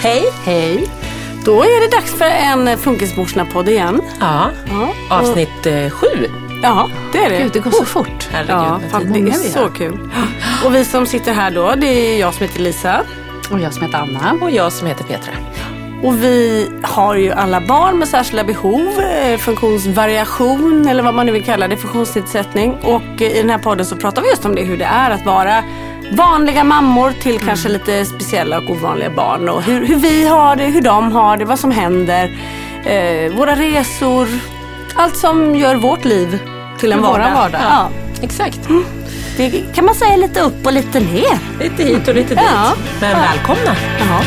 Hej. Hej! Då är det dags för en Funkismorsorna-podd igen. Ja, Ja, avsnitt eh, sju. Ja, det är det. Gud, det går så fort. Herregud, Ja, fan, det är så kul. Och vi som sitter här då, det är jag som heter Lisa. Och jag som heter Anna. Och jag som heter Petra. Och vi har ju alla barn med särskilda behov, eh, funktionsvariation eller vad man nu vill kalla det, funktionsnedsättning. Och eh, i den här podden så pratar vi just om det, hur det är att vara vanliga mammor till kanske lite speciella och ovanliga barn. Och hur, hur vi har det, hur de har det, vad som händer, eh, våra resor. Allt som gör vårt liv till en vardag. vardag. Ja. Exakt. Det kan man säga lite upp och lite ner. Lite hit och lite dit. Ja. Men välkomna. Ja.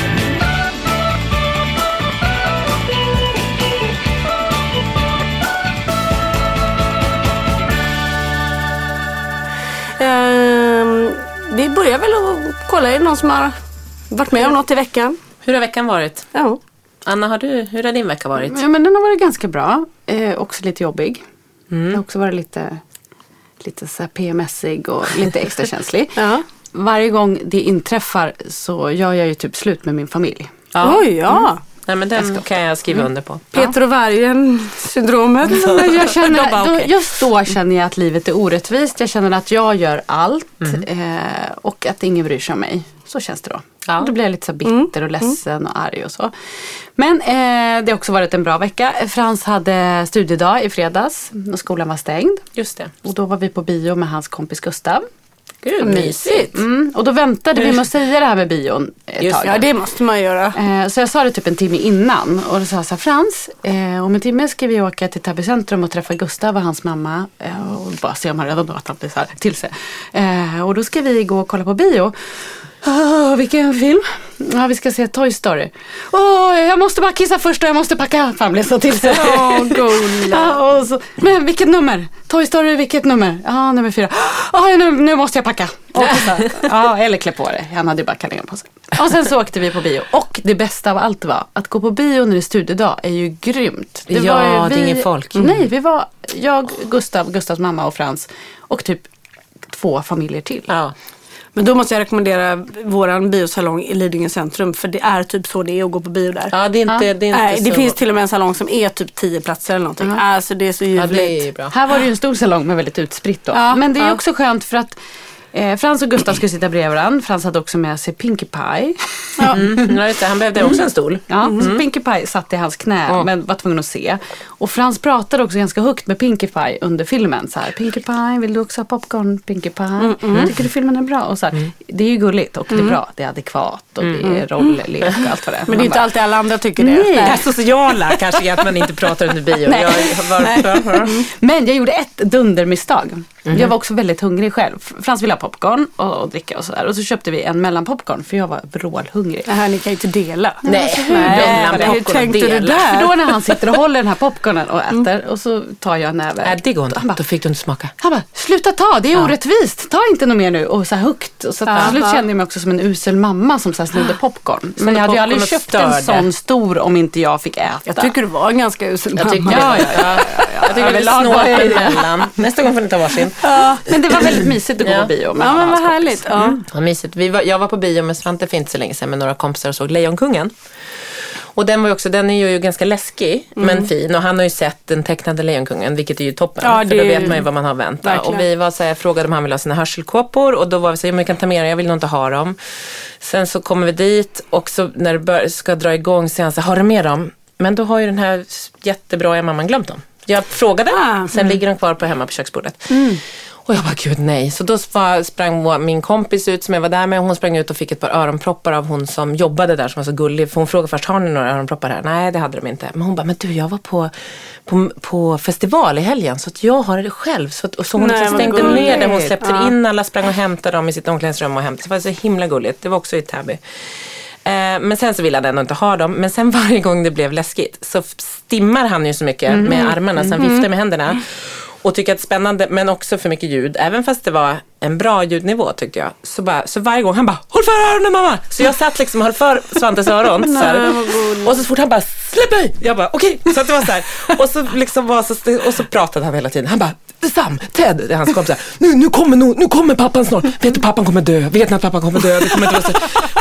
Vi börjar väl att kolla, är det någon som har varit med om något i veckan? Hur har veckan varit? Ja. Anna, har du, hur har din vecka varit? Ja men den har varit ganska bra. Eh, också lite jobbig. Den har också varit lite, lite så här PMSig och lite extra känslig. Ja. Varje gång det inträffar så gör jag ju typ slut med min familj. Ja. Oj, ja. Nej, men den kan jag skriva under på. Peter och vargen syndromet. Jag känner, då. Just då känner jag att livet är orättvist. Jag känner att jag gör allt eh, och att ingen bryr sig om mig. Så känns det då. Ja. Då blir jag lite så bitter och ledsen och arg och så. Men eh, det har också varit en bra vecka. Frans hade studiedag i fredags när skolan var stängd. Just det. Och då var vi på bio med hans kompis Gustav. Gud, mysigt. Mm, och då väntade vi med att säga det här med bion ett Just tag. Ja, det måste man göra. Eh, Så jag sa det typ en timme innan och då sa jag så här, Frans, eh, om en timme ska vi åka till Täby centrum och träffa Gustav och hans mamma. Eh, och bara se om han redan då att han blir så här till sig. Eh, och då ska vi gå och kolla på bio. Oh, vilken film? Ja, vi ska se Toy Story. Åh, jag måste bara kissa först och jag måste packa. Fan, blev så till sig. Åh, och så, men vilket nummer? Toy Story, vilket nummer? Ja, nummer fyra. Ja, nu, nu måste jag packa. Och ja, eller klä på det. Han hade ju bara kallingar på sig. Och sen så åkte vi på bio. Och det bästa av allt var att gå på bio när det är studiedag är ju grymt. Det Ja, var ju det är ingen folk. Mm. Nej, vi var jag, Gustav, Gustavs mamma och Frans och typ två familjer till. Ja. Men då måste jag rekommendera våran biosalong i Lidingö centrum. För det är typ så det är att gå på bio där. ja, det är inte, det är inte Nej, det finns till och med en salong som är typ 10 platser eller någonting. Alltså det är så Ja, ljuvligt. det är ju bra. Här var det ju en stor salong med väldigt utspritt då. Ja, Men det är ja. också skönt för att Eh, Frans och Gustav skulle sitta bredvid varandra. Frans hade också med sig Pinkie Pie. Mm, ja, just det, han behövde också en stol. Ja, så Pinkie Pie satt i hans knä men var tvungen att se. Och Frans pratade också ganska högt med Pinkie Pie under filmen. Så här, Pinkie Pie, vill du också ha popcorn? Pinkie Pie, tycker du filmen är bra? Och så här, Det är ju gulligt och det är bra. Det är adekvat och det är rolllek och allt vad det är. Men det är inte bara, alltid alla andra tycker det. Nej. Det här sociala kanske är att man inte pratar under bio. Nej. Jag, var, Men jag gjorde ett dundermisstag. Jag var också väldigt hungrig själv. Frans ville ha popcorn och, och dricka och sådär. Och så köpte vi en mellanpopcorn för jag var vrålhungrig. Det här ni kan ju inte dela. nej, Nej, mellan hur popcorn och tänkte du där? För då när han sitter och håller den här popcornen och äter och så tar jag en näve. Nej, det går inte. Han bara, Då fick du inte smaka. han bara, sluta ta, det är orättvist. Ta inte något mer nu. Och så här högt. Och så att till slut kände jag mig också som en usel mamma som så här snodde popcorn. Men jag hade ju aldrig köpt en störde. sån stor om inte jag fick äta. Jag tycker du var en ganska usel Jag tycker mamma. det. Ja, ja, ja, Jag tycker jag snålt emellan. Nästa gång får ni ta varsin. Men det var väldigt mysigt att gå Ja. på bio med Ja, men vad härligt. Ja. Ja, mysigt. Vi var, jag var på bio med Svante för inte så länge sedan med några kompisar och såg Lejonkungen. Och den var också, den är ju ganska läskig men fin och han har ju sett den tecknade Lejonkungen vilket är ju toppen. Ja, för då vet man ju vad man har att vänta. Verkligen. Och vi var så här, frågade om han ville ha sina hörselkåpor och då var vi så här, men kan ta med dem, jag vill nog inte ha dem. Sen så kommer vi dit och så när det bör, ska dra igång så är han så här, har du med dem? Men då har ju den här jättebra mamman glömt dem. Jag frågade, Ah, sen ligger de kvar på hemma på köksbordet. Och jag bara, gud nej. Så då sprang min kompis ut som jag var där med. Hon sprang ut och fick ett par öronproppar av hon som jobbade där som var så gullig. För hon frågade först, har ni några öronproppar här? Nej, det hade de inte. Men hon bara, men du jag var på, på, på festival i helgen så att jag har det själv. Så, att, och så hon Nej, liksom stängde ner det. Hon släppte Ja. in alla, sprang och hämtade dem i sitt omklädningsrum och hämtade. Det var så himla gulligt. Det var också i Täby. Eh, men sen så ville han ändå inte ha dem. Men sen varje gång det blev läskigt så stimmar han ju så mycket Mhm. med armarna så han viftar med händerna. Och tycker att det är spännande men också för mycket ljud. Även fast det var en bra ljudnivå tyckte jag. Så, bara, så varje gång han bara Håll för öronen mamma! Så jag satt liksom och höll för Svantes öron. så här. Och så fort han bara Släpp mig! Jag bara okej. Så att det var så här. Och så liksom var så, och så pratade han hela tiden. Han bara Sam, Ted, det är hans kompisar. Nu, nu, kommer, nog- nu kommer pappan snart. Vet du, pappan kommer dö. Vet ni att pappan kommer dö? Det kommer inte.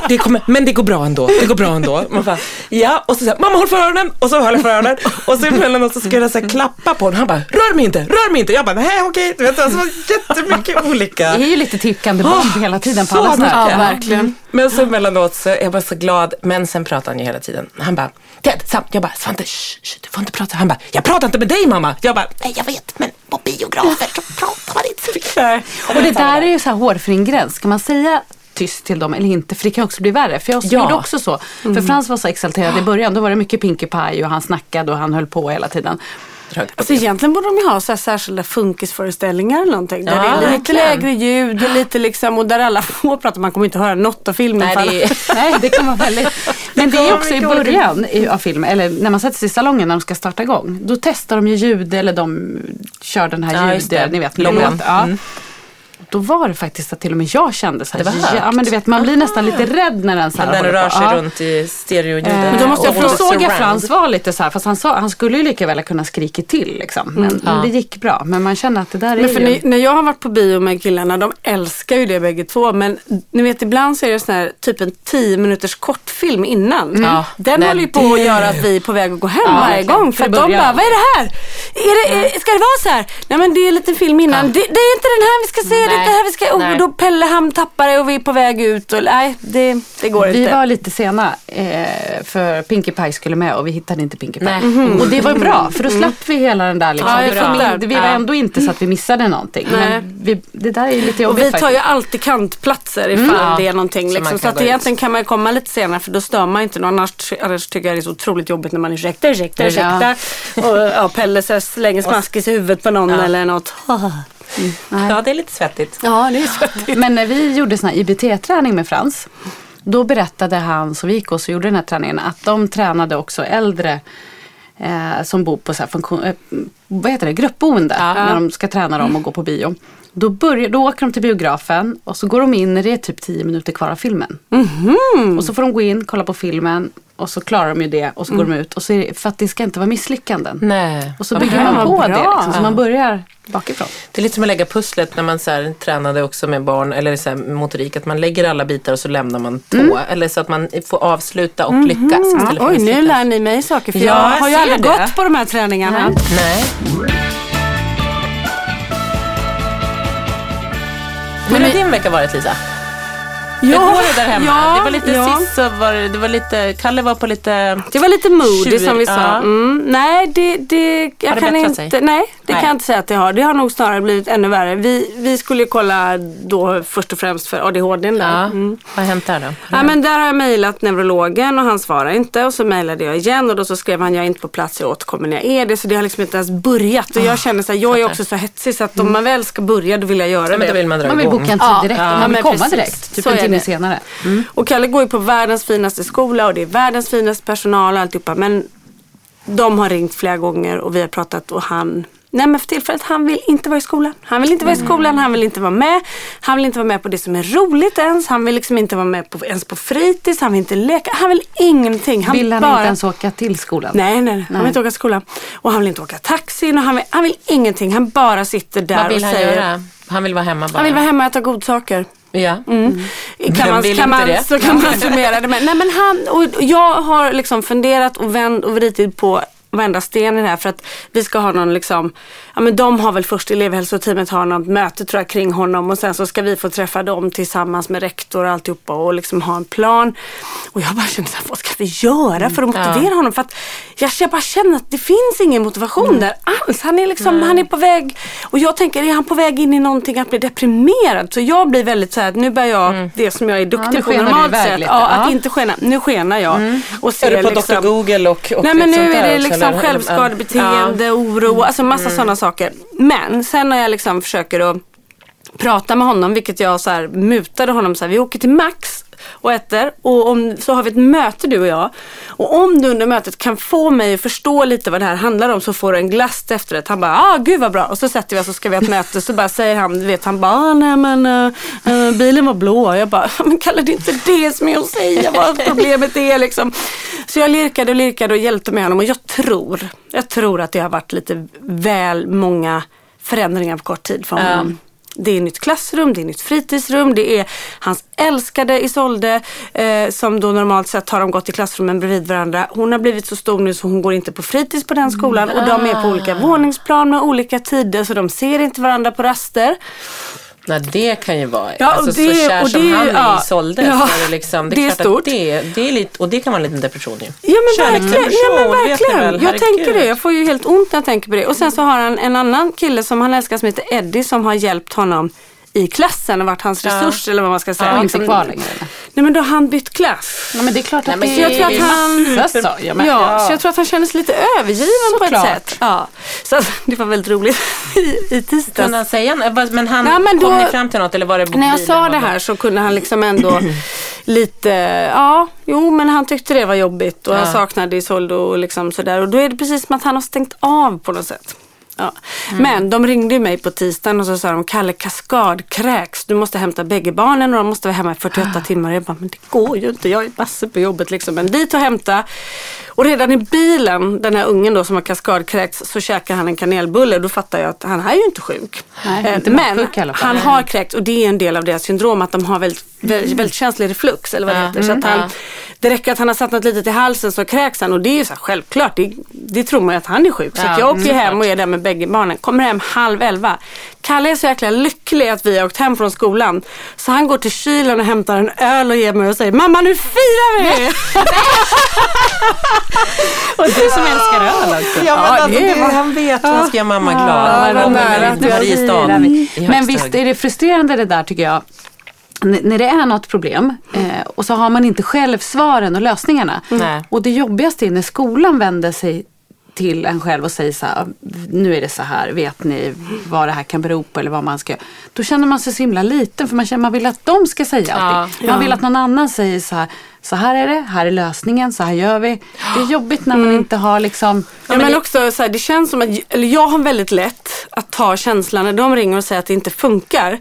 Det kommer, men det går bra ändå. Det går bra ändå. Man bara, ja, och så säger mamma håll för öronen. Och så höll jag för öronen. Och så emellanåt så skulle jag så här, klappa på honom. Han bara, rör mig inte, rör mig inte. Jag bara, nej okej. Du vet, alltså, det var jättemycket olika. Det är ju lite tickande bomb hela tiden på Så alla mycket. Ja, verkligen. Men så emellanåt så är jag bara så glad. Men sen pratar han ju hela tiden. Han bara, Ted, Sam. Jag bara, Svante, shh, shh, du får inte prata. Han bara, jag pratar inte med dig mamma. Jag bara, nej jag vet, men på biografer så pratar man inte så mycket. Och det där är ju så här hårfin gräns. Ska man säga tyst till dem eller inte? För det kan också bli värre. För jag Ja. gjorde också så. För Frans var så exalterad i början. Då var det mycket Pinkie Pie och han snackade och han höll på hela tiden. Alltså egentligen borde de ju ha så här särskilda funkisföreställningar eller någonting. Där Ja, det är lite verkligen. lägre ljud och lite liksom, och där alla får prata. Man kommer inte höra något av filmen. Nej, det är, Nej, det vara väldigt... Men det är kommer också i början av filmen, eller när man sätter sig i salongen när de ska starta igång. Då testar de ju ljud eller de kör den här Ja, ljud, ni vet, Långan. låt. Ja. Då var det faktiskt att till och med jag kände så här, Det var högt. ja men du vet man blir nästan lite rädd när den så här när den rör på. sig Ja. runt i stereoljudet. Eh, Men då måste jag fråga- såg jag. Frans var lite så här, fast han, sa, han skulle ju lika väl kunna skrika till liksom. Men, men Ja. det gick bra. Men man känner att det där är Men för ju... ni, när jag har varit på bio med killarna, de älskar ju det bägge två. Men ni vet ibland så är det sån här, typ en 10 minuters kortfilm innan. Ja, Den nej, håller ju på det- att göra att vi är på väg att gå hem Ja, varje verkligen. gång. För För att de bara, vad är det här? Är det, är, ska det vara så här? Nej men det är en liten film innan. Det, det är inte den här vi ska se, det här vi ska... nej. Och då Pelle han tappar det och vi är på väg ut. Och, nej, det, det går Vi inte. var lite sena eh, för Pinkie Pie skulle med och vi hittade inte Pinkie Pie. Nej. Och det var bra för då slapp vi hela den där liksom. Ja, vi, vi var Ja. ändå inte så att vi missade någonting. Vi, det där är lite Och jobbigt vi tar ju alltid kantplatser ifall Ja. det är någonting. Så Liksom. Så, att ut. egentligen kan man komma lite senare för då stör man inte någon. Annars, annars tycker jag det är så otroligt jobbigt när man ursäkta, ursäkta, ursäkta. Och ja, Pelle så slänger smaskis i huvudet på någon eller något. Ja, det är lite svettigt. Ja, det är svettigt. Men när vi gjorde sån här IBT-träning med Frans. Då berättade han, så vi gick och så gjorde den här träningen, att de tränade också äldre eh, som bor på så funktion, eh, vad heter det, gruppboende. När de ska träna dem och gå på bio. Då, börjar, då åker de till biografen och så går de in när det är typ 10 minuter kvar av filmen. Och så får de gå in, kolla på filmen och så klarar de ju det och så går de ut. Och så det, för att det ska inte vara misslyckanden. Nej. Och så bygger man på det. Liksom, så man börjar bakifrån. Det är lite som att lägga pusslet när man så här, tränade också med barn eller så här, motorik. Att man lägger alla bitar och så lämnar man två. Eller så att man får avsluta och lyckas istället för Oj, att nu lär ni mig saker för Ja, jag jag har ju aldrig det. gått på de här träningarna. Nej. Men Hur har din vecka varit Lisa? Ja, Hur går det där hemma? ja, det var lite ja. sist så var det, det var lite, Kalle var på lite... Det var lite moody Tjur, som vi sa. ja. Mm, nej, det, det, jag Har det kan inte, sig? nej, det Nej. kan jag inte säga att det har. Det har nog snarare blivit ännu värre. Vi, vi skulle ju kolla då först och främst för ADHD där. Ja, Mm. vad har hänt där då? Ja, men där har jag mejlat neurologen och han svarar inte och så mejlade jag igen och då så skrev han jag är inte på plats, jag återkommer när jag är det. Så det har liksom inte ens börjat och jag känner så här, jag är också så hetsig så att om man väl ska börja då vill jag göra Ja, men det. då vill man dra Man vill igång. boka en tid direkt ja, och man vill komma precis. direkt. Typ Så en är timme det. senare. Och Kalle går ju på världens finaste skola och det är världens finaste personal och alltihopa. Men de har ringt flera gånger och vi har pratat och han Nej men för tillfället, han vill inte vara i skolan. Han vill inte vara i skolan, han vill inte vara med. Han vill inte vara med på det som är roligt ens. Han vill liksom inte vara med på, ens på fritids, han vill inte leka. Han vill ingenting. Han Vill han bara... inte ens åka till skolan? Nej, nej, nej. Han vill inte åka skolan. Och han vill inte åka taxi. Och han, vill, han vill ingenting. Han bara sitter där Vad vill och han säger. göra? Han vill vara hemma bara? Han vill vara hemma och äta godsaker. Ja. Mm. Kan man, vill kan inte man, det? Så kan man summera det med. Nej, men han, och jag har liksom funderat och vänt och vridit på varenda sten i det här för att vi ska ha någon liksom, ja men de har väl först elevhälsoteamet har något möte tror jag kring honom och sen så ska vi få träffa dem tillsammans med rektor och alltihopa och liksom ha en plan. Och jag bara känner så här, vad ska vi göra för att motivera honom? För att jag, jag bara känner att det finns ingen motivation där alls. Han är liksom, han är på väg, och jag tänker, är han på väg in i någonting att bli deprimerad? Så jag blir väldigt så här, nu börjar jag, det som jag är Ja, duktig nu på normalt sett, ja, att Ja. inte skena. Nu skenar jag. Och ser Är du på liksom, Dr Google och, och Nej men ett nu sånt är det också, liksom självskadebeteende, oro, alltså massa sådana saker. Men sen när jag liksom försöker att prata med honom, vilket jag så här mutade honom så här, vi åker till Max och äter och om, så har vi ett möte du och jag. Och om du under mötet kan få mig att förstå lite vad det här handlar om så får du en glass till efterrätt. Han bara, ah gud vad bra. Och så sätter vi oss och ska vi ha ett möte så bara säger han, vet han bara, ah, nej men uh, bilen var blå. Jag bara, men Kalle det inte det som att säga vad problemet är liksom. Så jag lirkade och lirkade och hjälpte med honom och jag tror, jag tror att det har varit lite väl många förändringar på kort tid för honom. Det är nytt klassrum, det är nytt fritidsrum, det är hans älskade Isolde eh, som då normalt sett har de gått i klassrummen bredvid varandra. Hon har blivit så stor nu så hon går inte på fritids på den skolan och de är på olika våningsplan med olika tider så de ser inte varandra på raster. Nej, det kan ju vara, Ja, alltså det- så kär som det- han är ja. i Solde Ja, så är det liksom, det det är stort. det, det är lite, och det kan vara en liten depression ju. Ja men verkligen, ja, men verkligen. väl? jag tänker det. Jag får ju helt ont när jag tänker på det. Och sen så har han en annan kille som han älskar som heter Eddie som har hjälpt honom i klassen och varit hans resurs eller vad man ska säga. Ja, Liksom- inte kvar längre. Nej men då har han bytt klass. Ja, men det är klart att men det Så jag tror att han, massa saker. Ja, ja, så jag tror att han känner sig lite övergiven på ett sätt. Ja. Så det var väldigt roligt i, i tisdags. Kunde han säga? Men han, Ja, men då- kom ni fram till något eller var det När jag sa det här så kunde han liksom ändå lite, ja, jo men han tyckte det var jobbigt och han Ja. saknade Isolde och liksom sådär. Och då är det precis som att han har stängt av på något sätt. Ja. Mm. Men de ringde mig på tisdagen och så sa de, Kalle kaskadkräks, du måste hämta bägge barnen och de måste vara hemma i 48 Ah. timmar. Jag bara, men det går ju inte, jag är massor på jobbet liksom. Men dit och hämta. Och redan i bilen, den här ungen då som har kaskadkräkts, så käkar han en kanelbulle. Då fattar jag att han är ju inte sjuk. Nej, Eh, inte men i alla fall. han har kräkt och det är en del av deras syndrom att de har väldigt, väldigt, väldigt känslig reflux eller vad det heter. Så att Mm. han, det räcker att han har satt något litet i halsen så kräks han och det är ju så här, självklart, det, det tror man ju att han är sjuk. Så Ja, att jag åker mm, hem och är där med bägge barnen, kommer hem halv elva. Kalle är så jäkla lycklig att vi har åkt hem från skolan. Så han går till kylen och hämtar en öl och ger mig och säger Mamma nu firar vi! Och du som älskar öl alltså. Ja, men Ja, alltså, det han vet vad han ska göra mamma glad. Ja, att i Men högsta visst är det frustrerande det där tycker jag. När det är något problem eh, och så har man inte själv svaren och lösningarna. Nej. Och det jobbigaste är när skolan vänder sig till en själv och säger så här, nu är det så här, vet ni vad det här kan bero på eller vad man ska. Då känner man sig så himla liten för man, känner, man vill att de ska säga allting. Man vill att någon annan säger så här, så här är det, här är lösningen, så här gör vi. Det är jobbigt när man inte har liksom Ja, men också så här, det känns som att, eller jag har väldigt lätt att ta känslan när de ringer och säger att det inte funkar.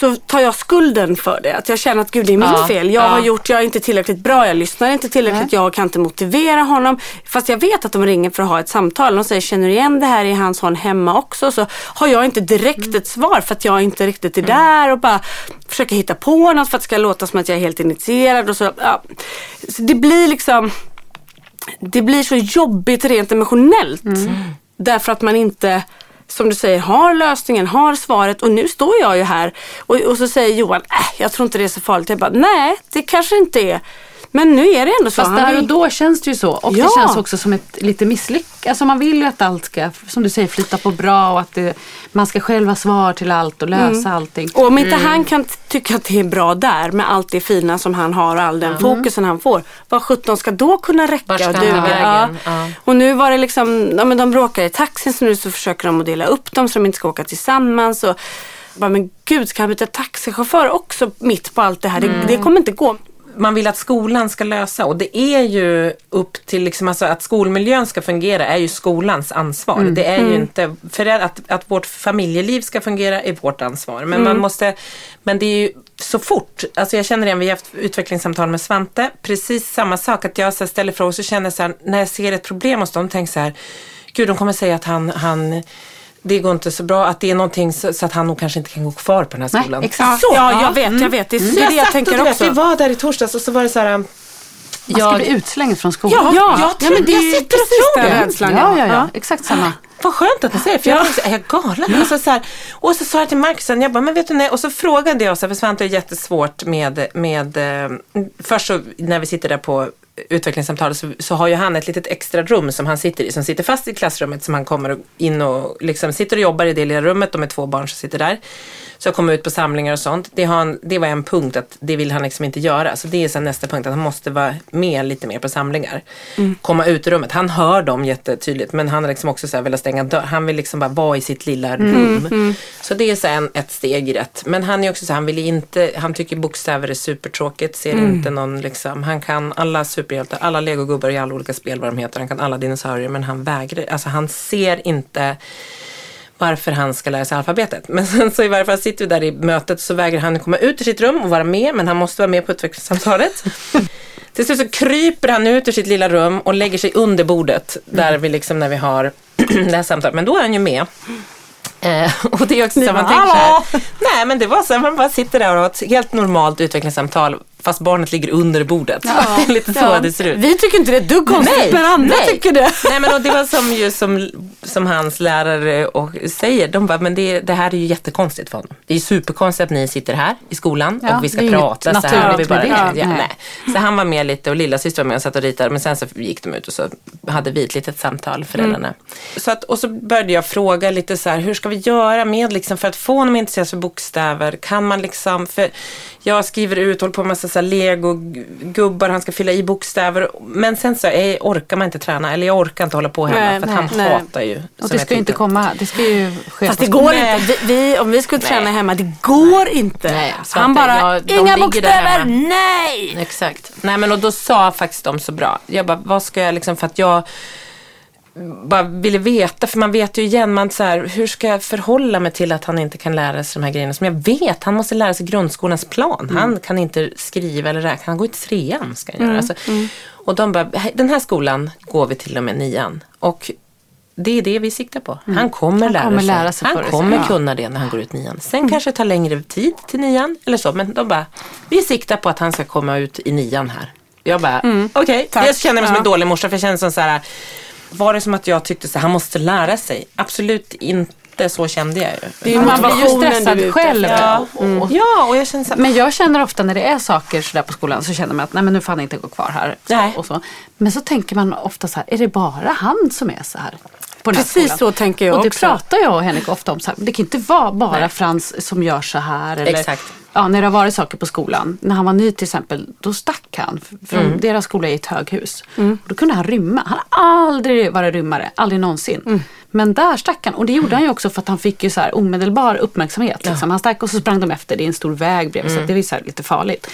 Så tar jag skulden för det. Att jag känner att gud det är mitt Ja, fel. Jag ja. har gjort, jag är inte tillräckligt bra, jag lyssnar inte tillräckligt, jag kan inte motivera honom. Fast jag vet att de ringer för att ha ett samtal. De säger, känner du igen det här i hans son hemma också? Så har jag inte direkt ett svar för att jag inte riktigt är där och bara försöker hitta på något för att det ska låta som att jag är helt initierad. Och så, ja. så det blir liksom det blir så jobbigt rent emotionellt. Därför att man inte som du säger, har lösningen, har svaret och nu står jag ju här och, och så säger Johan, äh, jag tror inte det är så farligt. Jag bara, nej det kanske inte är. Men nu är det ändå så. Fast där och då känns det ju så. Och Ja. det känns också som ett lite misslyckande. Alltså man vill ju att allt ska, som du säger, flyta på bra och att det, man ska själv ha svar till allt och lösa allting. Och om inte han kan tycka att det är bra där med allt det fina som han har och all den fokusen han får. Vad sjutton ska då kunna räcka och duga? Ja. Och nu var det liksom, ja men de bråkar i taxin så nu så försöker de att dela upp dem så de inte ska åka tillsammans. Och bara, men gud ska han byta taxichaufför också mitt på allt det här? Det, det kommer inte gå. Man vill att skolan ska lösa och det är ju upp till liksom, alltså att skolmiljön ska fungera är ju skolans ansvar. Det är ju inte, för att, att vårt familjeliv ska fungera är vårt ansvar. Men man måste, men det är ju så fort, alltså jag känner igen, vi har haft utvecklingssamtal med Svante, precis samma sak, att jag så ställer frågor så känner jag så här, när jag ser ett problem hos dem, tänker så här, gud de kommer säga att han, han det går inte så bra, att det är någonting så, så att han nog kanske inte kan gå kvar på den här Nej, skolan. exakt. Så, Ja, jag vet, jag vet. Det är Så det jag, jag och tänker också. Vi var där i torsdags och så var det så här. Man ska jag- bli utslängd från skolan. Ja, jag ja, men det jag sitter och tror det. rädslan. ja, ja, ja. Exakt samma. Vad skönt att ni säger för jag tänkte, är jag galen? Alltså, så här, och så sa jag till Markusen, jag bara, men vet du nej, och så frågade jag, så här, för Svante är jättesvårt med, med eh, först så när vi sitter där på utvecklingssamtalet så, så har ju han ett litet extra rum som han sitter i, som sitter fast i klassrummet som han kommer in och liksom sitter och jobbar i det lilla rummet, de är två barn som sitter där. Så jag kommer ut på samlingar och sånt. Det, han, det var en punkt att det vill han liksom inte göra. Så det är sen nästa punkt att han måste vara med lite mer på samlingar. Komma ut i rummet. Han hör dem jättetydligt men han har liksom också så här velat stänga dörren. Han vill liksom bara vara i sitt lilla rum. Så det är så här en, ett steg i rätt. Men han är också så här, han vill inte, han tycker bokstäver är supertråkigt. Ser inte någon liksom, han kan alla superhjältar, alla legogubbar i alla olika spel vad de heter. Han kan alla dinosaurier men han vägrar, alltså han ser inte varför han ska lära sig alfabetet. Men sen så i varje fall sitter vi där i mötet så vägrar han komma ut ur sitt rum och vara med men han måste vara med på utvecklingssamtalet. Till slut så kryper han ut ur sitt lilla rum och lägger sig under bordet där vi liksom när vi har det här samtalet. Men då är han ju med. Eh, och det är också så man tänker så här, nej men det var så här, man bara sitter där och har ett helt normalt utvecklingssamtal fast barnet ligger under bordet. det är lite så det ser ut. Vi tycker inte det är ett dugg konstigt Nej, men andra nej. tycker det. Nej men och det var som, ju, som, som hans lärare och säger, de bara, men det, det här är ju jättekonstigt för honom. Det är superkonstigt att ni sitter här i skolan Ja, och vi ska det är inget prata så här. Och vi bara, det. ja, Nej. nej. Så han var med lite och lilla syster var med och satt och ritade men sen så gick de ut och så hade vi ett litet samtal föräldrarna. Så att, och så började jag fråga lite så här, hur ska vi göra med liksom för att få honom intresserad för bokstäver? Kan man liksom, för jag skriver ut, håller på med massa så lego-gubbar, han ska fylla i bokstäver. Men sen så eh, orkar man inte träna, eller jag orkar inte hålla på hemma Nej, för att nej, han nej. hatar ju. Och det jag ska ju inte komma, det ska ju ske Fast det går Nej. inte. Vi, vi, om vi skulle träna hemma, det går inte. Han bara, ja, de inga bokstäver, hemma." nej! Exakt. Nej men och då sa faktiskt de så bra. Jag bara, vad ska jag liksom, för att jag bara ville veta, för man vet ju igen, man så här, hur ska jag förhålla mig till att han inte kan lära sig de här grejerna som jag vet, han måste lära sig grundskolans plan. Han kan inte skriva eller räkna, han går i trean ska han göra. Alltså, Och de bara, den här skolan går vi till och med nian. Och det är det vi siktar på. Han kommer, Han lära, kommer sig. lära sig Han kommer ja. kunna det när han går ut nian. Sen kanske det tar längre tid till nian eller så. Men de bara, vi siktar på att han ska komma ut i nian här. Jag bara, okej. tack. Jag känner mig som en dålig morsa för jag känner som så här, var det som att jag tyckte så här, han måste lära sig? Absolut inte så kände jag ju. Det är ju Man blir ju stressad själv. Ja, Och- ja, och jag känner så här, Men jag känner ofta när det är saker sådär på skolan så känner man att nej men nu får han inte gå kvar här. Nej. Och så. Men så tänker man ofta så här, är det bara han som är så här? Precis skolan? så tänker jag Och det också. pratar jag och Henrik ofta om. Så här, det kan inte vara bara Nej. Frans som gör så här. Eller, Exakt. Ja, när det har varit saker på skolan. När han var ny till exempel, då stack han. För Mm. deras skola är i ett höghus. Och då kunde han rymma. Han har aldrig varit rymmare, aldrig någonsin. Mm. Men där stack han. Och det gjorde han ju också för att han fick ju så här omedelbar uppmärksamhet. Liksom. Han stack och så sprang de efter. Det är en stor väg bredvid. Mm. Så det är så lite farligt.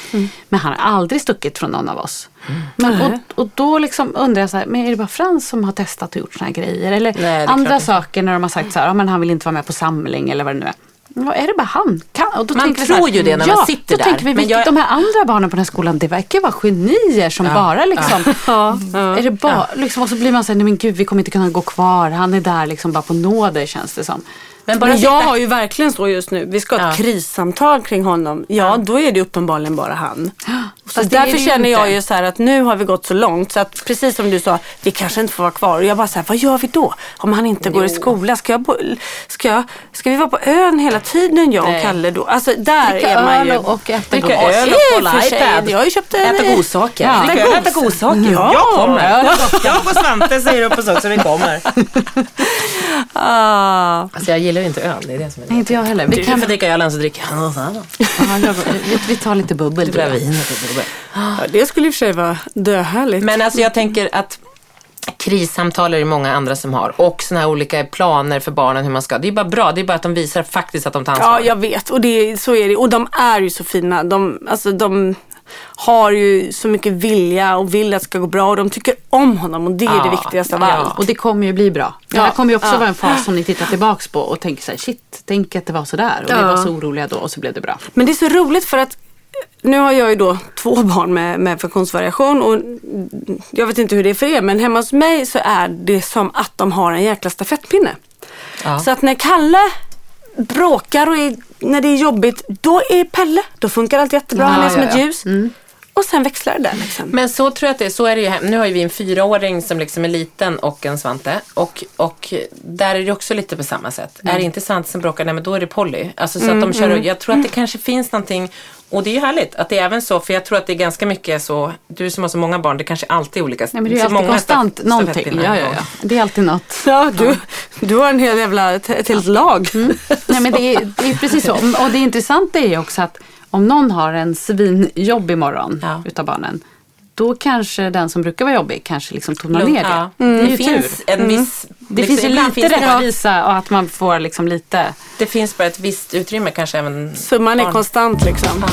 Men han har aldrig stuckit från någon av oss. Men, och, och då liksom undrar jag så här, men är det bara Frans som har testat och gjort såna här grejer? Eller Nej, andra saker när de har sagt så här, ja, men han vill inte vara med på samling eller vad det nu är. Ja, är det bara han? Kan, och då Man tror ju det när ja, man sitter då där. vi, Men jag- de här andra barnen på den här skolan, det verkar vara genier som bara liksom, är det bara, liksom, och så blir man så här, nej men gud vi kommer inte kunna gå kvar, han är där liksom bara på nåder känns det som. Men bara Men jag har ju verkligen så just nu. Vi ska ha ett Ja. krissamtal kring honom. Ja, då är det uppenbarligen bara han. Så Fast därför känner jag ju så här att nu har vi gått så långt så att precis som du sa, vi kanske inte får vara kvar. Och jag bara så här, vad gör vi då? Om han inte går i skola, ska, jag bo, ska, jag, ska vi vara på ön hela tiden jag och Nej. Kalle då? Alltså där Dricka är man ju. och äta Dricka öl och kolla iPad. Jag har ju köpt en... Äta godsaker. Ja. Dricka öl, äta godsaker. Ja. Jag kommer. Jag och Svante säger upp oss också, vi kommer. Ah. Alltså jag gillar ju inte öl, det är det som är det. Inte jag heller. Vi, Du kan, får dricka ölen så dricker jag vi, vi tar lite bubbel. Det blir vin och bubbel. Ja, det skulle i och för sig vara döhärligt. Men alltså jag tänker att krissamtal är det många andra som har. Och såna här olika planer för barnen hur man ska. Det är bara bra, det är bara att de visar faktiskt att de tar ansvar. Ja, jag vet. Och det, så är det. Och de är ju så fina. De, alltså, de har ju så mycket vilja och vill att det ska gå bra. Och de tycker om honom och det är Ja, det viktigaste av ja. allt. Och det kommer ju bli bra. Det Ja. här kommer ju också Ja. vara en fas som ni tittar tillbaks på och tänker så här, shit, tänk att det var så där. Och vi Ja. var så oroliga då och så blev det bra. Men det är så roligt för att nu har jag ju då två barn med, med funktionsvariation och jag vet inte hur det är för er men hemma hos mig så är det som att de har en jäkla stafettpinne. Ja. Så att när Kalle bråkar och är, när det är jobbigt, då är Pelle, då funkar allt jättebra, Ja, han är som ja, ett ljus. Och sen växlar det där liksom. Men så tror jag att det är. Så är det ju hem. Nu har ju vi en fyraåring som liksom är liten och en Svante. Och, och där är det också lite på samma sätt. Är det inte Svante som bråkar, nej men då är det Polly. Alltså så att de kör, Jag tror att det kanske finns någonting och det är ju härligt att det är även så, för jag tror att det är ganska mycket så, du som har så många barn, det kanske alltid är olika. Nej, men det är alltid konstant staf- någonting. Ja, ja, ja. Det är alltid något. Ja, du, du har en hel jävla, ett, helt lag. Nej, men det, är, det är precis så. Och det intressanta är ju också att om någon har en svinjobb imorgon Ja. utav barnen. Då kanske den som brukar vara jobbig kanske liksom tonar ner det. Ja, Det är det ju finns tur. en viss... Det liksom, finns ju lite finns det, rättvisa och att man får liksom lite. det finns bara ett visst utrymme kanske även... Summan är barn. konstant liksom.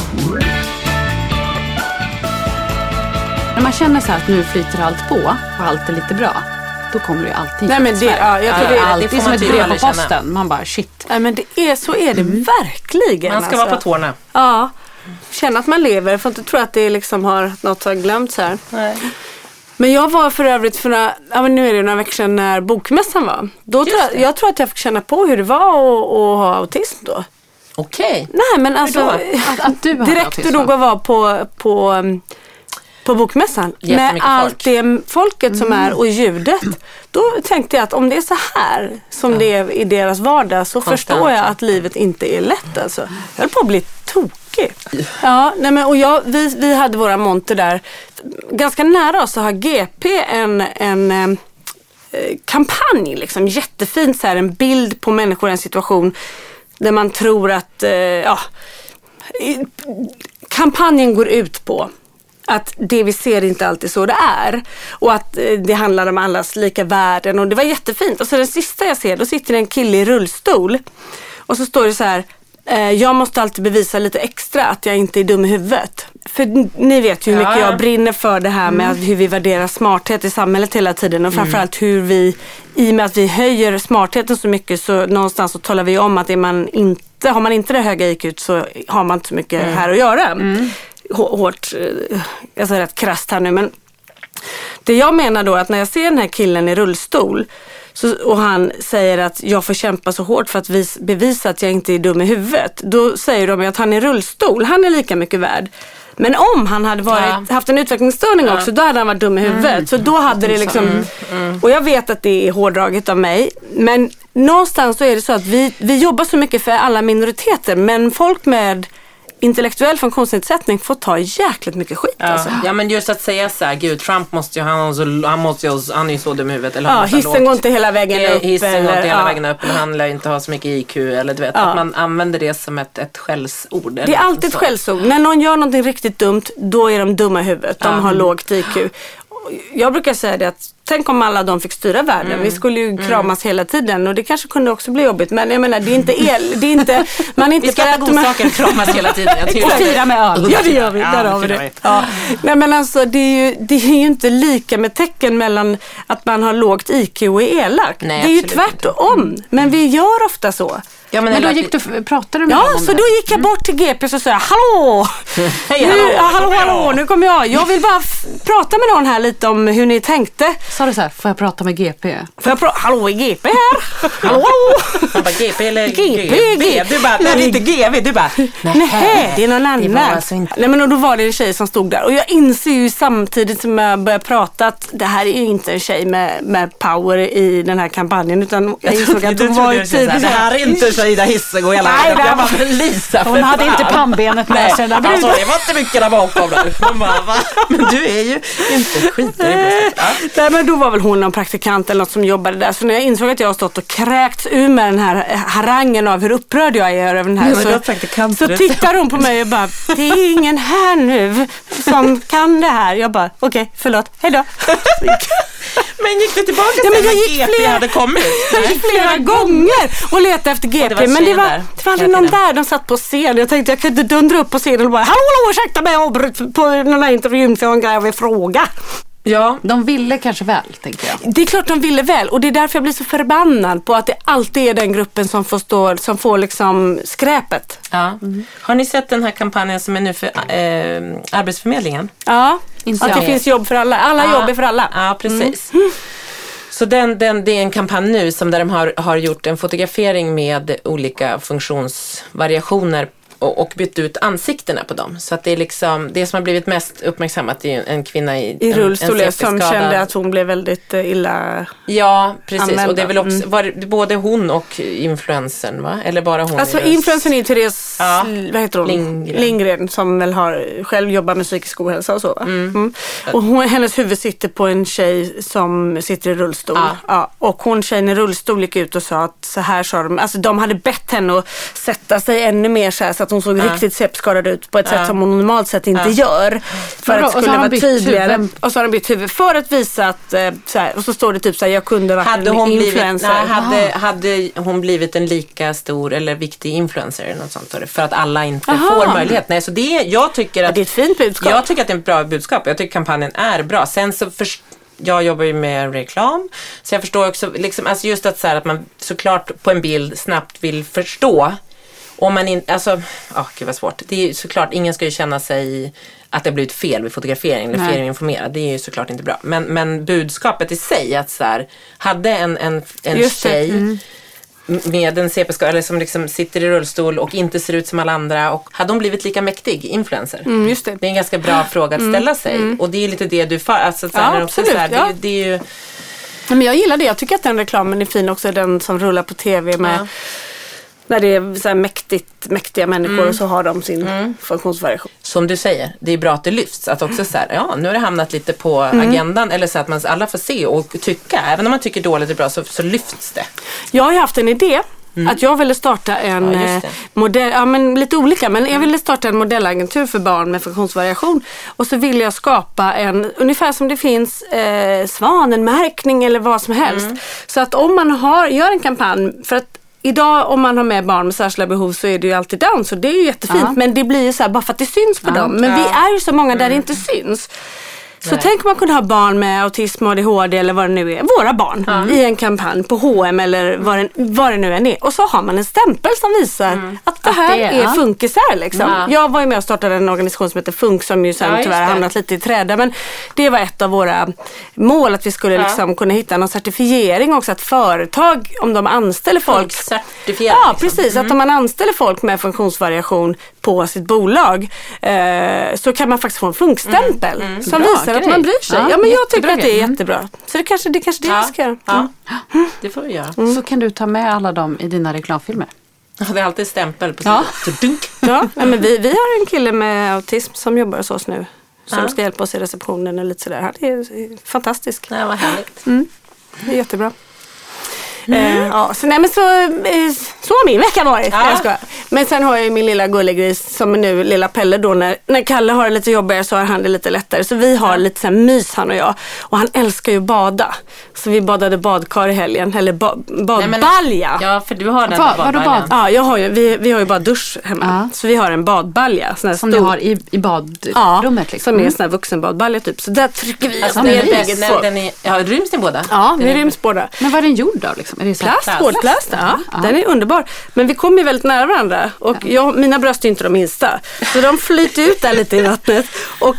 När man känner så här att nu flyter allt på och allt är lite bra. Då kommer det ju alltid Nej, men det- ja, jag tror det det- är det alltid får som ett brev på posten. Man bara shit. Nej men det är, så är det verkligen. Man ska alltså. vara på tårna. Ja. Känna att man lever. Får inte tro att det liksom har något har glömts här. Men jag var för övrigt för några, ja, men nu är det några veckor sedan när bokmässan var. Då tror jag, jag tror att jag fick känna på hur det var att, att ha autism då. Okej. Nej men alltså då? Att, att du direkt autism, och nog va? att vara på, på, um, på bokmässan. Med allt det folket som är och ljudet. Då tänkte jag att om det är så här som det är i deras vardag så Konstant. förstår jag att livet inte är lätt alltså. Jag höll på att bli tokig. Ja, nej men, och jag, vi, vi hade våra monter där. Ganska nära oss så har GP en, en eh, kampanj, liksom, jättefint så här, en bild på människor i en situation där man tror att, eh, ja, kampanjen går ut på att det vi ser inte alltid så det är. Och att eh, det handlar om allas lika värden och det var jättefint. Och så den sista jag ser, då sitter det en kille i rullstol. Och så står det så här, eh, jag måste alltid bevisa lite extra att jag inte är dum i huvudet. För ni vet ju hur mycket ja. jag brinner för det här med att hur vi värderar smarthet i samhället hela tiden. Och framförallt hur vi, i och med att vi höjer smartheten så mycket så någonstans så talar vi om att är man inte, har man inte det höga IQ så har man inte så mycket här att göra. Hå- Hårt, eh, jag säger rätt krasst här nu men det jag menar då är att när jag ser den här killen i rullstol så, och han säger att jag får kämpa så hårt för att vis, bevisa att jag inte är dum i huvudet. Då säger de ju att han är rullstol, han är lika mycket värd. Men om han hade varit, haft en utvecklingsstörning också, då hade han varit dum i huvudet. Så då hade det liksom, och jag vet att det är hårdraget av mig, men någonstans så är det så att vi, vi jobbar så mycket för alla minoriteter, men folk med intellektuell funktionsnedsättning får ta jäkligt mycket skit Ja. alltså. ja men just att säga så här, gud Trump måste ju, han, så, han, måste ju, han är ju så dum i huvudet. Eller Ja, hissen lågt- går inte hela vägen upp. Hissen går inte eller- hela ja. vägen upp eller han lär inte ha så mycket IQ eller du vet. Ja. Att man använder det som ett, ett skällsord. Det är alltid ett skällsord. När någon gör någonting riktigt dumt, då är de dumma i huvudet. De har lågt IQ. Jag brukar säga det att tänk om alla de fick styra världen. Mm. Vi skulle ju kramas hela tiden och det kanske kunde också bli jobbigt. Men jag menar, det är inte el. Det är inte, man är inte Vi ska äta godsaker och kramas hela tiden. Och fira med öl. Ja det gör vi, Ja, där det har vi det. Ja. Nej men alltså det är, ju, det är ju inte lika med tecken mellan att man har lågt IQ och är elak. Nej, det är ju absolut inte. tvärtom. Men vi gör ofta så. Ja, Men eller då gick du, pratade du med Ja, så det? då gick jag bort till GP och sa hallå! Hej, nu, hallå, ja, hallå, hallå, nu kommer jag. Jag vill bara prata med någon här lite om hur ni tänkte. Sa du så här, får jag prata med GP? Får jag prata? Hallå, är GP här? Hallå? Han bara GP eller GP, GB? Du bara, nej det är inte GV. Du bara, Nej, det är någon annan. Alltså inte... Nej, men och då var det en tjej som stod där och jag inser ju samtidigt som jag börjar prata att det här är ju inte en tjej med, med power i den här kampanjen utan jag insåg att hon var ju typ Det här är inte Shahida Hissego hela Nej, vägen. det Jag var- bara, Lisa Hon för hade fan. inte pannbenet med sig. där alltså det var inte mycket där bakom där. Men du är ju inte. Ja. Nej men då var väl hon någon praktikant eller något som jobbade där. Så när jag insåg att jag har stått och kräkts ur med den här harangen av hur upprörd jag är över den här. Ja, så, så tittar hon på mig och bara, det är ingen här nu som kan det här. Jag bara, okej förlåt, hejdå. Men gick du tillbaka Ja, men jag gick flera- hade kommit? Jag gick flera gånger och letade efter GP. det men det var, där det var aldrig någon där. De satt på scen. Jag tänkte jag kunde dundra upp på scenen och bara Hallå, hallå ursäkta mig jag på den här intervjun för jag har en grej jag vill fråga. Ja. De ville kanske väl, tänker jag. Det är klart de ville väl och det är därför jag blir så förbannad på att det alltid är den gruppen som får, stå, som får liksom skräpet. ja. Har ni sett den här kampanjen som är nu för eh, Arbetsförmedlingen? Ja, Inte att det finns jobb för alla. Alla Ja. jobb är för alla. Ja, precis. Så den, den, det är en kampanj nu som där de har, har gjort en fotografering med olika funktionsvariationer och, och bytt ut ansiktena på dem. Så att det är liksom, det som har blivit mest uppmärksammat är ju en kvinna i, I en, rullstol en som kände att hon blev väldigt eh, illa. Ja, precis. använda. Och det är väl också, Mm. var det både hon och influensen va? Eller bara hon? Alltså influensen är ju Therese Ja. vad heter hon? Lindgren. Lindgren som väl har, själv jobbar med psykisk ohälsa och så. Va? Mm. Och hon, hennes huvud sitter på en tjej som sitter i rullstol. Ja. Ja. och hon tjejen i rullstol gick ut och sa att så här sa de. Alltså de hade bett henne att sätta sig ännu mer så här så att hon såg Ja. riktigt sepskadad ut på ett Ja. sätt som hon normalt sett inte Ja. gör. För att det skulle vara tydligare. huvud? Och så har de bytt huvud för att visa att eh, så här, och så står det typ så här, jag kunde varit Hade hon, blivit, influencer. nej, hade, hade hon blivit en lika stor eller viktig influencer eller något sånt? För att alla inte Aha. får möjlighet. Nej, så det, är- jag tycker att det är ett fint budskap. Jag tycker att det är ett bra budskap. Jag tycker kampanjen är bra. Sen så förs- jag jobbar ju med reklam. Så jag förstår också, liksom, alltså just att, så här, att man såklart på en bild snabbt vill förstå. Om man inte, alltså, oh, gud vad svårt. Det är ju såklart, ingen ska ju känna sig att det har blivit fel vid fotografering eller felinformerad. Det är ju såklart inte bra. Men, men budskapet i sig att så här, hade en, en, en Just det, tjej mm. med en CP-skada eller som liksom sitter i rullstol och inte ser ut som alla andra. Och hade hon blivit lika mäktig influencer? Mm, just det. Det är en ganska bra fråga att ställa sig. Och det är lite det du får. Alltså, så här, Ja, det absolut, så här, det, är ja. ju- det är ju, men jag gillar det. Jag tycker att den reklamen är fin också. Den som rullar på tv med Ja. När det är så mäktigt, mäktiga människor Mm. och så har de sin funktionsvariation. som du säger, det är bra att det lyfts. Att också så här, ja nu har det hamnat lite på Mm. agendan. Eller så att man alla får se och tycka. Även om man tycker dåligt är bra så, så lyfts det. Jag har ju haft en idé. Att jag ville starta en Mm. Ja, eh. Mm. modell, ja men lite olika, men jag ville starta en modellagentur för barn med funktionsvariation. Och så ville jag skapa en, ungefär som det finns eh, svanenmärkning eller vad som helst. Mm. Så att om man har, gör en kampanj, för att Idag om man har med barn med särskilda behov så är det ju alltid down så det är ju jättefint Ja. men det blir ju så här bara för att det syns på dem. Men vi är ju så många där det inte syns. Så Nej. tänk om man kunde ha barn med autism, ADHD eller vad det nu är. Våra barn i en kampanj på H&M eller vad det, vad det nu än är. Och så har man en stämpel som visar att det Att här det är- är, funkisar. Liksom. Ja. Jag var ju med och startade en organisation som heter Funk som ju sen Ja, tyvärr har hamnat lite i träda. Men det var ett av våra mål att vi skulle Ja. liksom kunna hitta någon certifiering också. Att företag, om de anställer folk Ja, liksom. precis. Att om man anställer folk med funktionsvariation på sitt bolag eh, så kan man faktiskt få en funkstämpel som Bra visar att man bryr sig. Ja, Ja, men jag tycker att det är. Mm. jättebra. Så det kanske det kanske det jag Ja, ska göra. ja. Mm. Det får vi göra. Så kan du ta med alla dem i dina reklamfilmer. Ja, Det är alltid stämpel på Ja. sidan. Ja, nej, men vi, vi har en kille med autism som jobbar hos oss nu. Som Ja. ska hjälpa oss i receptionen och lite sådär. Han är fantastisk. Nej, vad härligt. Det är jättebra. Eh, ja, så, nej, men så, eh, så har min vecka varit. Ja. Jag skojar. Men sen har jag ju min lilla gullegris som är nu lilla Pelle då. När, när Kalle har det lite jobbigare så har han det lite lättare. Så vi har lite så här mys han och jag. Och han älskar ju bada. Så vi badade badkar i helgen. Eller ba, badbalja. Ja, för du har den Va- badbaljan. bad? Ja, jag har ju, vi, vi har ju bara dusch hemma. Ja. Så vi har en badbalja. Som stor- ni har i, i badrummet. liksom. som är en sån här vuxenbadbalja typ. Så där trycker vi Alltså, ner är, ja, ryms ni båda? Ja, vi ryms båda. Men vad är den gjord av? Liksom? Är det här Plast, hårdplast, ja. Ja. Den är underbar. Men vi kommer ju väldigt nära varandra och jag, mina bröst är inte de minsta. Så de flyter ut där lite i vattnet. Och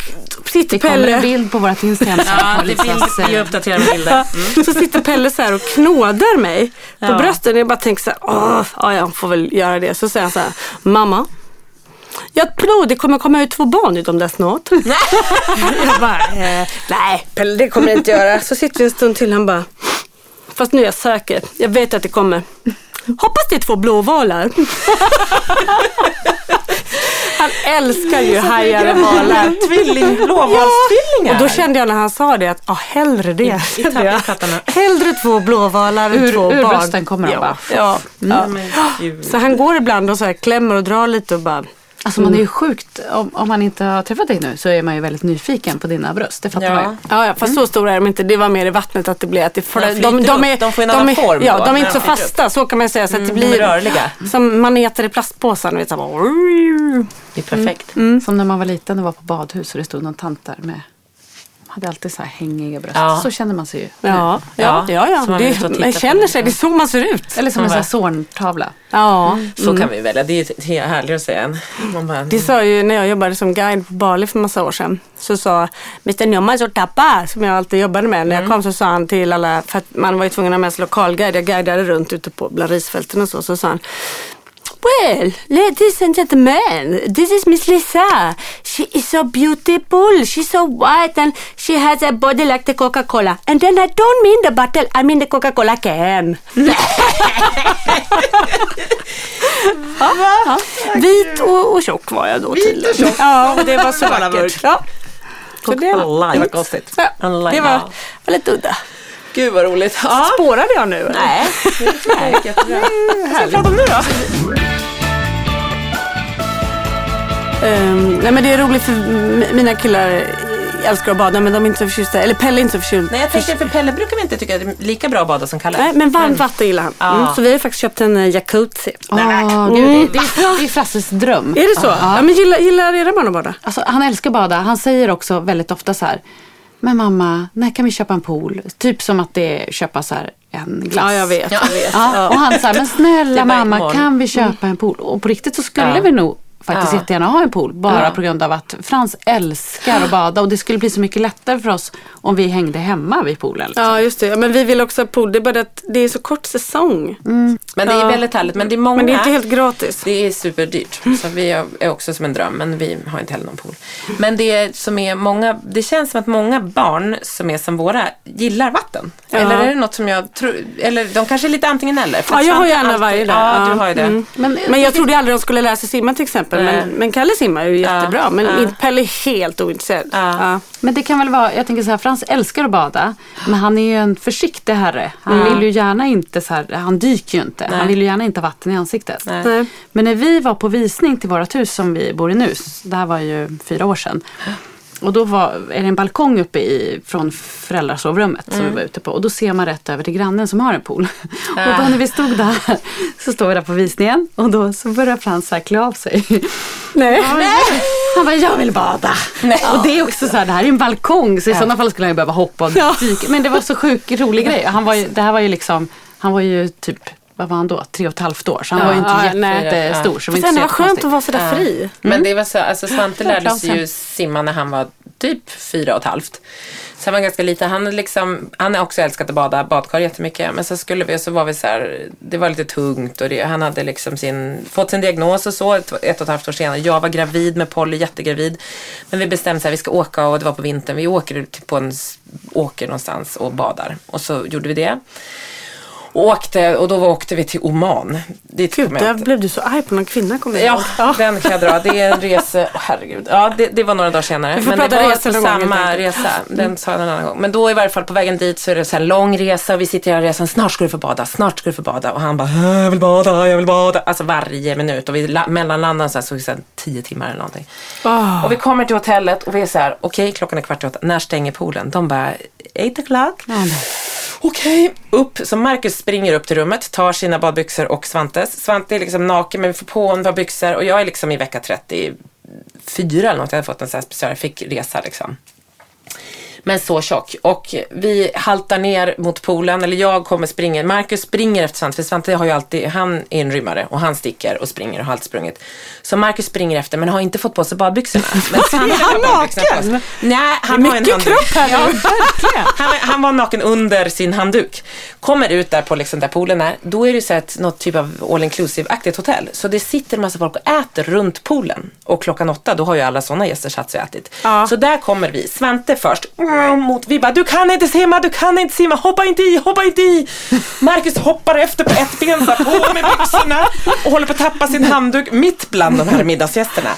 sitter Det kommer en Pelle. bild på vårt Instagram Ja, det Lisas, vill vi uppdatera med bilder. Ja, Så sitter Pelle så här och knådar mig på Ja. brösten. Jag bara tänker så här, åh, ja, jag får väl göra det. Så säger han så här, mamma. Jag tror det kommer komma ut två barn dem där snart. jag bara, eh, nej Pelle det kommer det inte göra. Så sitter vi en stund till han bara, fast nu är jag säker. Jag vet att det kommer. Hoppas det är två blåvalar. han älskar ju hajar och valar. Tvilling, blåvalstvillingar. Och då kände jag när han sa det att, ja hellre det. I tappattarna. Hellre två blåvalar än Ur- två ur barn. brösten kommer de ja. bara. Ja. Ja, men gud. Så han går ibland och så här klämmer och drar lite och bara, Alltså man är ju sjukt, om, om man inte har träffat dig nu så är man ju väldigt nyfiken på dina bröst. Det fattar Ja. man ju. ja, ja fast så stora är de inte. Det var mer i vattnet att det blev att det flö- flyter upp. De får en annan är, form Ja, då, de är inte så de fasta, så kan man säga. Så att det de är blir rörliga. som maneter i plastpåsar. Vet, så bara, Det är perfekt. Som när man var liten och var på badhus och det stod någon tant där med de hade alltid så här hängiga bröst. Ja. Så känner man sig ju. ja, ja, ja. Ja, man Det, man känner sig, det är så man ser ut. Eller som en Ja, sån här zorntavla. Ja. Så kan vi välja. Det är härligare att säga än. Man bara, Det sa ju när jag jobbade som guide på Bali för massa år sedan. Så sa Mr Nyoman så tappa som jag alltid jobbade med. När jag kom så sa han till alla, för att man var ju tvungen att ha med sig lokalguide. Jag guidade runt ute på bland risfälten och så. Så sa han Well, ladies and gentlemen, this is Miss Lisa. She is so beautiful. She's so white and she has a body like the Coca-Cola. And then I don't mean the bottle, I mean the Coca-Cola can. ja, ja. Vit och, och tjock var jag då tydligen. Vit och tjock. Ja, och det var så vackert. Ja. Så det, Coca-Cola. det var konstigt. Ja, det var, var lite udda. Gud vad roligt. Ja. Spårade jag nu? Nej, jättebra. Vad ska vi prata om nu då? Ehm, nej men det är roligt för mina killar älskar att bada men de är inte så förtjusta, eller Pelle är inte så förtjust. Nej, jag tänkte för Pelle brukar vi inte tycka att det är lika bra att bada som Kalle. Nej, men varmt vatten gillar han. Mm, så vi har faktiskt köpt en eh, jacuzzi. Åh, gud, det, det, är- det är Frasses dröm. Är det så? Ja. men gillar, gillar era barn att bada? Alltså, han älskar att bada. Han säger också väldigt ofta så här. Men mamma, när kan vi köpa en pool? Typ som att det är köpa så en glass. Ja, jag vet. Jag vet. Ja, och han sa, men snälla mamma, imorgon. kan vi köpa en pool? Och på riktigt så skulle Ja. vi nog faktiskt Ja. jättegärna ha en pool. Bara Ja. på grund av att Frans älskar att bada. Och det skulle bli så mycket lättare för oss om vi hängde hemma vid poolen. Liksom. Ja, just det. Ja, Men vi vill också ha pool. Det är bara att det är så kort säsong. Men det är väldigt härligt. Men det är många. Men det är inte helt gratis. Det är superdyrt. Så vi är också som en dröm, men vi har inte heller någon pool. Men det som är många, det känns som att många barn som är som våra gillar vatten. Ja. Eller är det något som jag tror, eller de kanske är lite antingen eller. Ja, jag har gärna alltid- varje dag. Ja, du har ju det. Mm. Men, Men jag trodde aldrig de skulle lära sig simma till exempel. Nej. Men, men Kalle simmar ju Ja. jättebra. Men Ja. Pelle är helt ointresserad. Ja. Ja. Men det kan väl vara, jag tänker så här, Frans älskar att bada. Men han är ju en försiktig herre. Han vill ju gärna inte så här, han dyker ju inte. Nej. Han vill ju gärna inte ha vatten i ansiktet. Nej. Men när vi var på visning till vårt hus som vi bor i nu, det här var ju fyra år sedan. Och då var, är det en balkong uppe i, från föräldrasovrummet som vi var ute på. Och då ser man rätt över till grannen som har en pool. Och då när vi stod där, så stod vi där på visningen och då så började Frans så här klä av sig. Nej. Han bara, jag vill bada. Och det är också så här, det här är en balkong så i sådana fall skulle han ju behöva hoppa och Ja. dyka. Men det var så sjuk rolig grej. Han var ju, det här var ju liksom, han var ju typ, vad var han då? Tre och ett halvt år. Så han Ja, var ju inte ja, jättestor. Så det var skönt att vara sådär fri. Men det var så, alltså Svante Ja, lärde sig ju simma när han var typ fyra och ett halvt. Så han var ganska liten. Han, är liksom, han har också älskat att bada badkar jättemycket. Men så skulle vi, så var vi så här, det var lite tungt och det, han hade liksom sin, fått sin diagnos och så ett, ett och ett halvt år senare. Jag var gravid med Polly, jättegravid. Men vi bestämde så här, vi ska åka och det var på vintern. Vi åker ut på en åker någonstans och badar. Och så gjorde vi det. Och åkte, och då åkte vi till Oman. Dit Gud, där blev du så arg på någon kvinna kommer jag Ja, den kan jag dra. Det är en resa, oh, herregud. Ja, det, det var några dagar senare. Vi får Men det prata var på någon gång, samma enkelt. resa. Den sa jag en annan gång. Men då i varje fall på vägen dit så är det så här lång resa och vi sitter i hela resan. Snart ska du få bada, snart ska du få bada. Och han bara, "Äh, jag vill bada, jag vill bada. Alltså varje minut. Och vi la- mellanlandade så här, så här, tio timmar eller någonting. Ah. Och vi kommer till hotellet och vi är så här, okej klockan är kvart i åtta. När stänger poolen? De bara, eight o'clock. Okej, upp. Så Marcus springer upp till rummet, tar sina badbyxor och Svantes. Svante är liksom naken men vi får på honom ett par byxor och jag är liksom i vecka 34 eller något. Jag hade fått en sån här special, jag fick resa liksom. Men så tjock. Och vi haltar ner mot poolen, eller jag kommer springer. Marcus springer efter Svante, för Svante har ju alltid, han är en rymmare och han sticker och springer och har alltid sprungit. Så Marcus springer efter men har inte fått på sig badbyxorna. Men Svante han har naken? Nej, han har en handduk. kropp här. Ja, han, han var naken under sin handduk. Kommer ut där på liksom där poolen är. Då är det så ett, något typ av all inclusive-aktigt hotell. Så det sitter en massa folk och äter runt poolen. Och klockan åtta, då har ju alla sådana gäster satt sig och ätit. Ja. Så där kommer vi. Svante först. Mot, vi bara, du kan inte simma, du kan inte simma, hoppa inte i, hoppa inte i. Marcus hoppar efter på ett ben, så här, på med byxorna och håller på att tappa sin handduk mitt bland de här middagsgästerna.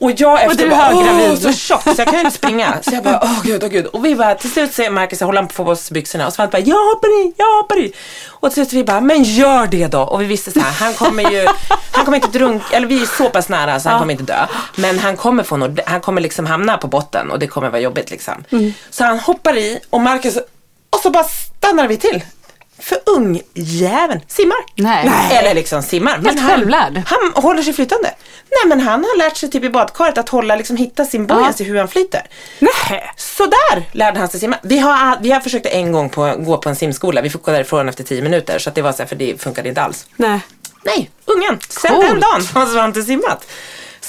Och jag efter är bara, åh, så tjock så jag kan ju inte springa. Så jag bara, åh gud, åh gud. Och vi bara, till slut säger Marcus, jag håller på att få på sig byxorna och Svante bara, jag hoppar i, jag hoppar i. Och till slut vi bara, men gör det då. Och vi visste så här, han kommer ju, han kommer inte drunk, eller vi är så pass nära så han kommer inte dö. Men han kommer få något, han kommer liksom hamna på botten och det kommer vara jobbigt liksom. Så han hoppar i och Marcus, och så bara stannar vi till. För ungjäveln simmar. Nej. Eller liksom simmar. Men han, självlärd. han håller sig flytande. Nej men han har lärt sig typ i badkaret att hålla, liksom hitta sin buoyancy hur han flyter. Nej. Så där lärde han sig simma. Vi har, vi har försökt en gång på, gå på en simskola. Vi fick gå därifrån efter tio minuter. Så att det var så här, för det funkade inte alls. Nej. Nej, ungen. Sen den dagen har Svante simmat.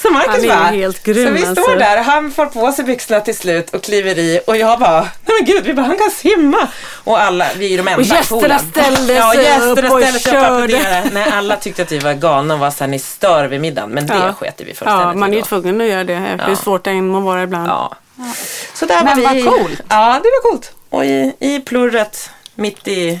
Så Marcus Han är bara, helt grym, så vi står alltså. där, han får på sig byxorna till slut och kliver i och jag bara, nej men gud, vi bara, han kan simma. Och alla, vi är de enda Och gästerna ställde ja, sig gästerna upp och ställde sig upp och applåderade. Nej, alla tyckte att vi var galna och var såhär, ni stör vid middagen. Men det Ja. sket vi fullständigt Ja, man är ju tvungen att göra det. Hur Ja. svårt det än må vara ibland. Ja. Så där Men var vi. vad coolt. Ja, det var coolt. Och i, i plurret, mitt i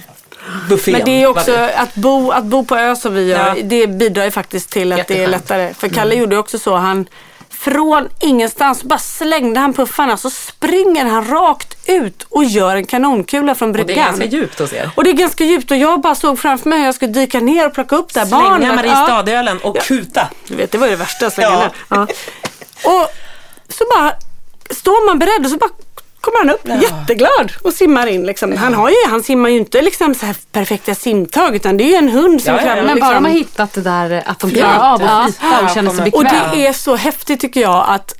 buffén. Men det är också att bo, att bo på ö som vi gör, Ja. det bidrar ju faktiskt till att det är lättare. För Kalle gjorde också så, han från ingenstans bara slängde han puffarna så springer han rakt ut och gör en kanonkula från Och det är bryggan. ganska djupt hos er. Och det är ganska djupt och jag bara såg framför mig hur jag skulle dyka ner och plocka upp det här Slänga barnet. Ja. Mariestadölen och kuta. Du vet, det var det värsta. Slänga Ja. Ja. Och så bara står man beredd och så bara kommer han upp jätteglad och simmar in. Liksom. Han, har ju, han simmar ju inte liksom så här perfekta simtag utan det är ju en hund som Ja, ja, kan ja. Men liksom, bara de har hittat det där att de klarar av Ja. att flyta och känna sig Och Och det är så häftigt tycker jag att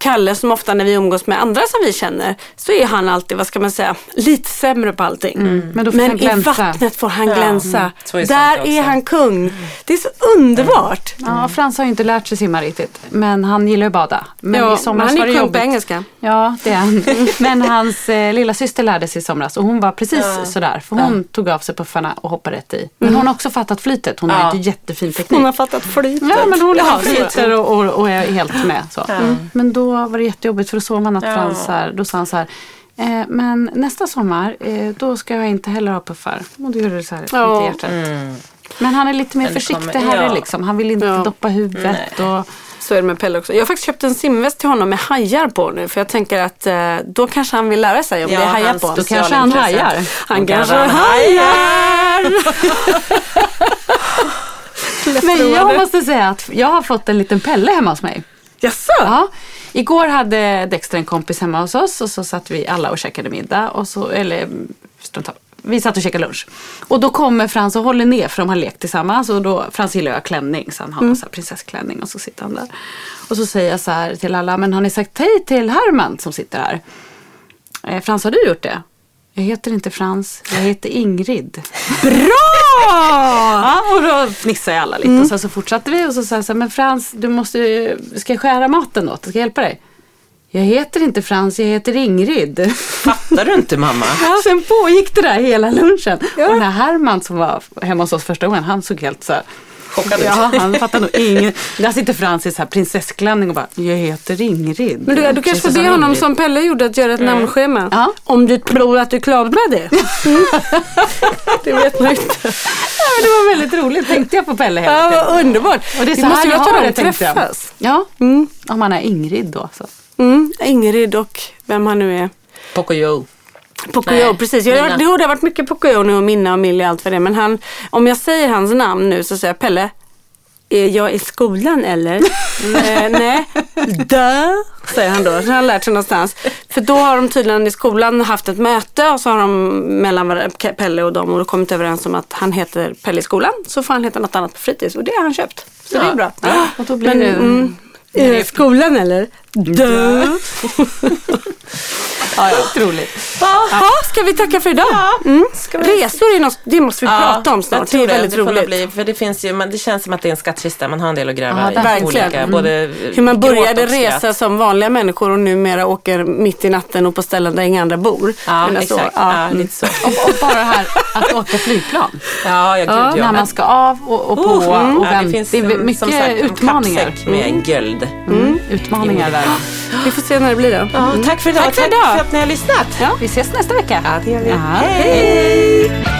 Kalle som ofta när vi umgås med andra som vi känner så är han alltid, vad ska man säga, lite sämre på allting. men då får han i vattnet får han glänsa. Så är Där är han kung. Det är så underbart. Ja, Frans har ju inte lärt sig simma riktigt. Men han gillar att bada. Men Ja, i somras men han är ju kung på engelska. Ja, det är han. Men hans eh, lilla syster lärde sig i somras och hon var precis sådär. För hon tog av sig puffarna och hoppade rätt i. Men hon har också fattat flytet. Hon har Ja. ju inte jättefin teknik. Hon har fattat flytet. Ja, men hon Ja, ja, flyter och, och, och är helt med. Så. Mm. Men då var det jättejobbigt för då såg man att Frans så här, då sa han så här. Eh, men nästa sommar, eh, då ska jag inte heller ha puffar. Och då gjorde det så här Ja. lite i hjärtat. Men han är lite mer försiktig kommer- herre ja. liksom. Han vill inte Ja. doppa huvudet. Och, Så är det med Pelle också. Jag har faktiskt köpt en simväst till honom med hajar på nu. För jag tänker att eh, då kanske han vill lära sig om Ja, det är hajar på. då kanske han hajar. Han Då kanske han hajar. Men jag måste säga att jag har fått en liten Pelle hemma hos mig. Jaså? Ja. Igår hade Dexter en kompis hemma hos oss och så satt vi alla och käkade middag. Och så, eller vi satt och käkade lunch. Och då kommer Frans och håller ner för de har lekt tillsammans. Och då, Frans gillar ju klänning så han har mm. så prinsessklänning och så sitter han där. Och så säger jag så här till alla, men har ni sagt hej till Herman som sitter här? Eh, Frans, har du gjort det? Jag heter inte Frans, jag heter Ingrid. Bra! Ja, och då fnissade alla lite och sen så fortsatte vi och så sa jag så här, men Frans, du måste, ska jag skära maten åt? Ska jag hjälpa dig? Jag heter inte Frans, jag heter Ingrid. Fattar du inte mamma? Sen pågick det där hela lunchen. Och den här Herman som var hemma hos oss första gången, han såg helt så här, Chockad ut. Ja, han fattar nog inget. Där sitter Frans i så här prinsessklänning och bara, jag heter Ingrid. Men du, du kanske får be honom Ingrid. som Pelle gjorde att göra ett namnschema. Ja. Om du tror att du klarar det. Mm. det vet man inte. Ja, men det var väldigt roligt, tänkte jag på Pelle hela Ja, tiden. vad underbart. Och det är Vi så måste här ju jag låta har dem det, tänkte jag. träffas. Ja, Mm. om man är Ingrid då. Så. Mm. Ingrid och vem han nu är. Pocoyo. Pocoyo, Nej, precis. Jag, varit- jo, det har varit mycket Pocoyo nu och Minna och Millie och allt vad det. Men han, om jag säger hans namn nu så säger jag Pelle. Är jag i skolan eller? eh, nej. Dö, säger han då. Så har han lärt sig någonstans. För då har de tydligen i skolan haft ett möte och så har de mellan Pelle och dem och kommit överens om att han heter Pelle i skolan. Så får han heta något annat på fritids och det har han köpt. Så det är bra. Och då blir Men, det... mm, är det skolan eller? Dö. ja, ja, otroligt. Jaha, ska vi tacka för idag? Mm. Resor är något, det måste vi prata om snart. Jag Det är det, väldigt det roligt. bli, för det finns ju, men det känns som att det är en skattkista, man har en del att gräva Ja, i. verkligen. Olika, Mm. både Hur man började resa som vanliga människor och numera åker mitt i natten och på ställen där inga andra bor. Ja, så. exakt. Ja, Ja, mm. lite så. Och, och bara det här att åka flygplan. Ja, ja, gud ja. När man ska av och, och på Oh, och ja, vänt. det finns det är mycket som sagt, en utmaningar. kappsäck med guld. Mm. Utmaningar In i där. Vi får se när det blir då. Ja, tack för idag. Tack för tack idag. för att ni har lyssnat. Ja, vi ses nästa vecka. Ja, det gör vi. Ja. Hej!